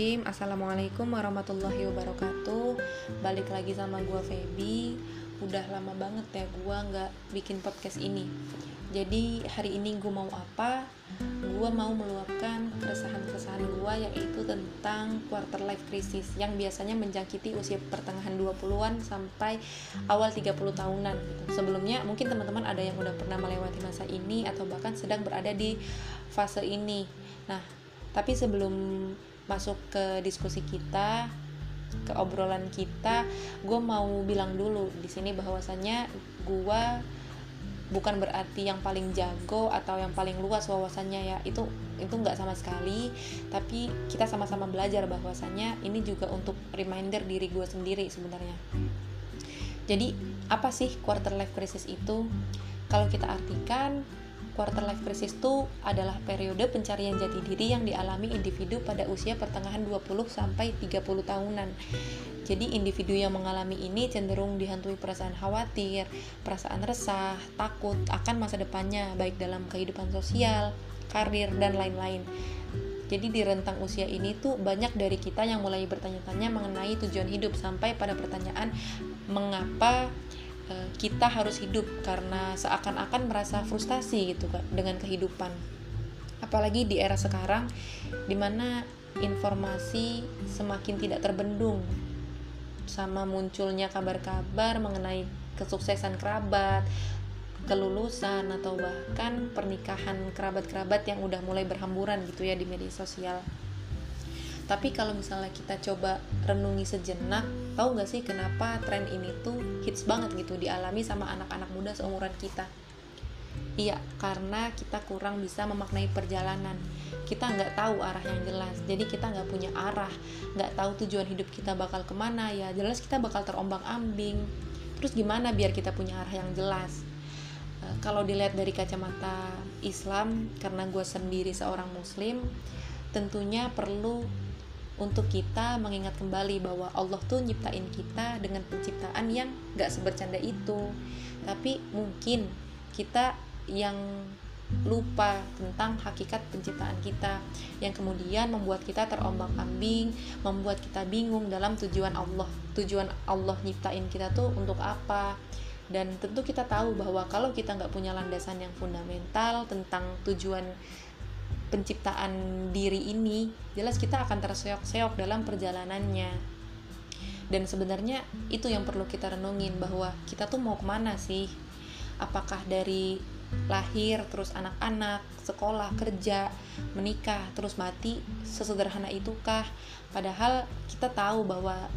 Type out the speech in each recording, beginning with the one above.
Bismillahirrahmanirrahim. Assalamualaikum warahmatullahi wabarakatuh. Balik lagi sama gue Feby. Udah lama banget ya gue nggak bikin podcast ini. Jadi hari ini gue mau apa? Gue mau meluapkan keresahan-keresahan gue Yaitu tentang quarter life crisis Yang biasanya menjangkiti usia pertengahan 20-an Sampai awal 30 tahunan. Sebelumnya mungkin teman-teman ada yang udah pernah melewati masa ini Atau bahkan sedang berada di fase ini. Nah tapi sebelum masuk ke diskusi kita ke obrolan kita gue mau bilang dulu di sini bahwasannya gue bukan berarti yang paling jago atau yang paling luas wawasannya ya. Itu itu nggak sama sekali tapi kita sama-sama belajar bahwasannya ini juga untuk reminder diri gue sendiri sebenarnya. Jadi apa sih quarter life crisis itu? Kalau kita artikan quarter life crisis itu adalah periode pencarian jati diri yang dialami individu pada usia pertengahan 20 sampai 30 tahunan. Jadi individu yang mengalami ini cenderung dihantui perasaan khawatir, perasaan resah, takut akan masa depannya baik dalam kehidupan sosial, karir dan lain-lain. Jadi di rentang usia ini tuh banyak dari kita yang mulai bertanya-tanya mengenai tujuan hidup sampai pada pertanyaan mengapa kita harus hidup karena seakan-akan merasa frustasi gitu dengan kehidupan. Apalagi di era sekarang di mana informasi semakin tidak terbendung sama munculnya kabar-kabar mengenai kesuksesan kerabat kelulusan atau bahkan pernikahan kerabat-kerabat yang udah mulai berhamburan gitu ya di media sosial tapi kalau misalnya kita coba renungi sejenak tahu nggak sih kenapa tren ini tuh hits banget gitu dialami sama anak-anak muda seumuran kita Iya, karena kita kurang bisa memaknai perjalanan. Kita nggak tahu arah yang jelas, jadi kita nggak punya arah, nggak tahu tujuan hidup kita bakal ke mana ya. Jelas kita bakal terombang-ambing. Terus gimana biar kita punya arah yang jelas? E, kalau dilihat dari kacamata Islam, karena gue sendiri seorang Muslim, tentunya perlu untuk kita mengingat kembali bahwa Allah tuh nyiptain kita dengan penciptaan yang gak sebercanda itu tapi mungkin kita yang lupa tentang hakikat penciptaan kita yang kemudian membuat kita terombang-ambing, membuat kita bingung dalam tujuan Allah. Tujuan Allah nyiptain kita tuh untuk apa? Dan tentu kita tahu bahwa kalau kita nggak punya landasan yang fundamental tentang tujuan penciptaan diri ini jelas kita akan terseok-seok dalam perjalanannya. Dan sebenarnya itu yang perlu kita renungin bahwa kita tuh mau ke mana sih? Apakah dari lahir terus anak-anak sekolah kerja menikah terus mati sesederhana itukah? Padahal kita tahu bahwa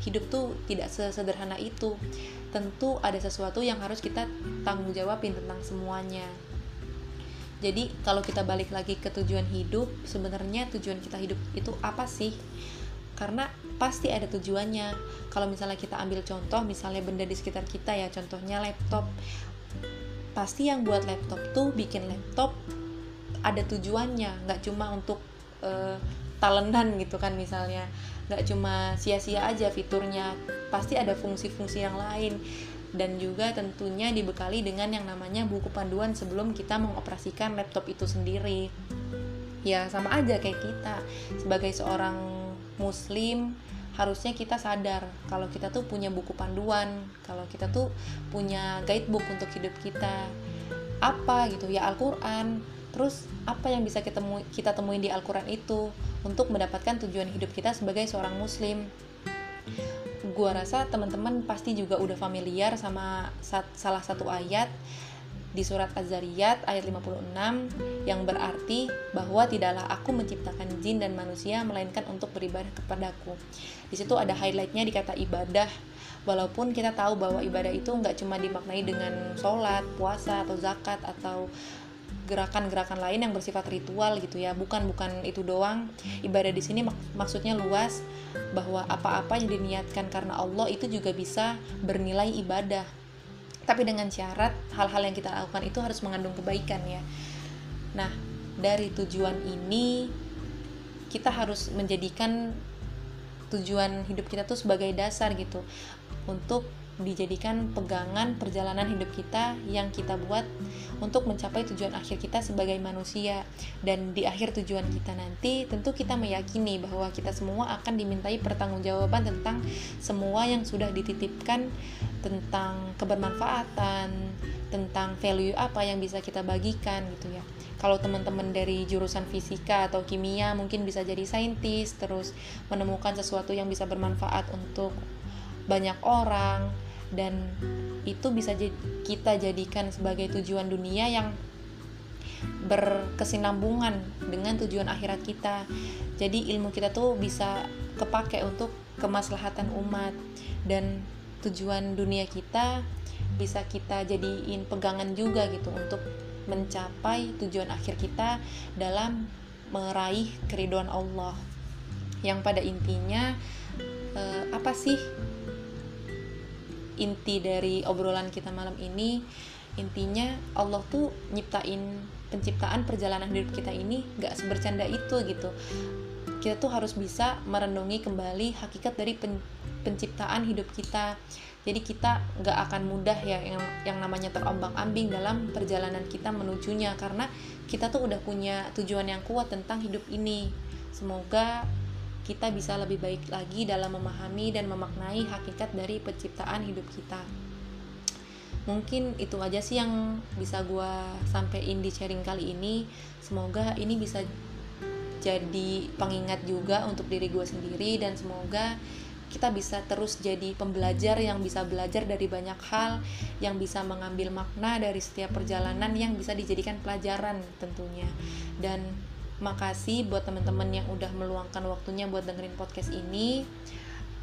hidup tuh tidak sesederhana itu. Tentu ada sesuatu yang harus kita tanggung jawabin tentang semuanya jadi kalau kita balik lagi ke tujuan hidup sebenarnya tujuan kita hidup itu apa sih? Karena pasti ada tujuannya. Kalau misalnya kita ambil contoh misalnya benda di sekitar kita ya contohnya laptop. Pasti yang buat laptop tuh bikin laptop ada tujuannya. Nggak cuma untuk uh, talentan gitu kan misalnya. Nggak cuma sia-sia aja fiturnya. Pasti ada fungsi-fungsi yang lain dan juga tentunya dibekali dengan yang namanya buku panduan sebelum kita mengoperasikan laptop itu sendiri. Ya sama aja kayak kita. Sebagai seorang muslim harusnya kita sadar kalau kita tuh punya buku panduan kalau kita tuh punya guidebook untuk hidup kita. Apa gitu? Ya Al-Quran. Terus apa yang bisa kita temui, kita temuin di Al-Quran itu untuk mendapatkan tujuan hidup kita sebagai seorang muslim gua rasa teman-teman pasti juga udah familiar sama salah satu ayat di surat Az-Zariyat ayat 56 yang berarti bahwa tidaklah aku menciptakan jin dan manusia melainkan untuk beribadah kepadaku. Di situ ada highlightnya di kata ibadah. Walaupun kita tahu bahwa ibadah itu nggak cuma dimaknai dengan sholat, puasa atau zakat atau gerakan-gerakan lain yang bersifat ritual gitu ya. Bukan bukan itu doang. Ibadah di sini mak maksudnya luas bahwa apa-apa yang diniatkan karena Allah itu juga bisa bernilai ibadah. Tapi dengan syarat hal-hal yang kita lakukan itu harus mengandung kebaikan ya. Nah dari tujuan ini kita harus menjadikan tujuan hidup kita tuh sebagai dasar gitu. Untuk dijadikan pegangan perjalanan hidup kita yang kita buat untuk mencapai tujuan akhir kita sebagai manusia. Dan di akhir tujuan kita nanti tentu kita meyakini bahwa kita semua akan dimintai pertanggungjawaban tentang semua yang sudah dititipkan tentang kebermanfaatan tentang value apa yang bisa kita bagikan gitu ya. Kalau teman-teman dari jurusan fisika atau kimia mungkin bisa jadi saintis terus menemukan sesuatu yang bisa bermanfaat untuk banyak orang dan itu bisa kita jadikan sebagai tujuan dunia yang berkesinambungan dengan tujuan akhirat kita. Jadi ilmu kita tuh bisa kepake untuk kemaslahatan umat dan tujuan dunia kita bisa kita jadiin pegangan juga gitu untuk mencapai tujuan akhir kita dalam meraih keriduan Allah. Yang pada intinya eh, apa sih inti dari obrolan kita malam ini intinya Allah tuh nyiptain penciptaan perjalanan hidup kita ini gak sebercanda itu gitu. Kita tuh harus bisa merenungi kembali hakikat dari pen, penciptaan hidup kita. Jadi kita gak akan mudah ya yang yang namanya terombang ambing dalam perjalanan kita menujunya karena kita tuh udah punya tujuan yang kuat tentang hidup ini. Semoga kita bisa lebih baik lagi dalam memahami dan memaknai hakikat dari penciptaan hidup kita. Mungkin itu aja sih yang bisa gue sampein di sharing kali ini. Semoga ini bisa jadi pengingat juga untuk diri gue sendiri dan semoga kita bisa terus jadi pembelajar yang bisa belajar dari banyak hal, yang bisa mengambil makna dari setiap perjalanan yang bisa dijadikan pelajaran tentunya. Dan makasih buat teman-teman yang udah meluangkan waktunya buat dengerin podcast ini.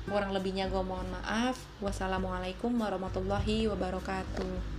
Kurang lebihnya gue mohon maaf. Wassalamualaikum warahmatullahi wabarakatuh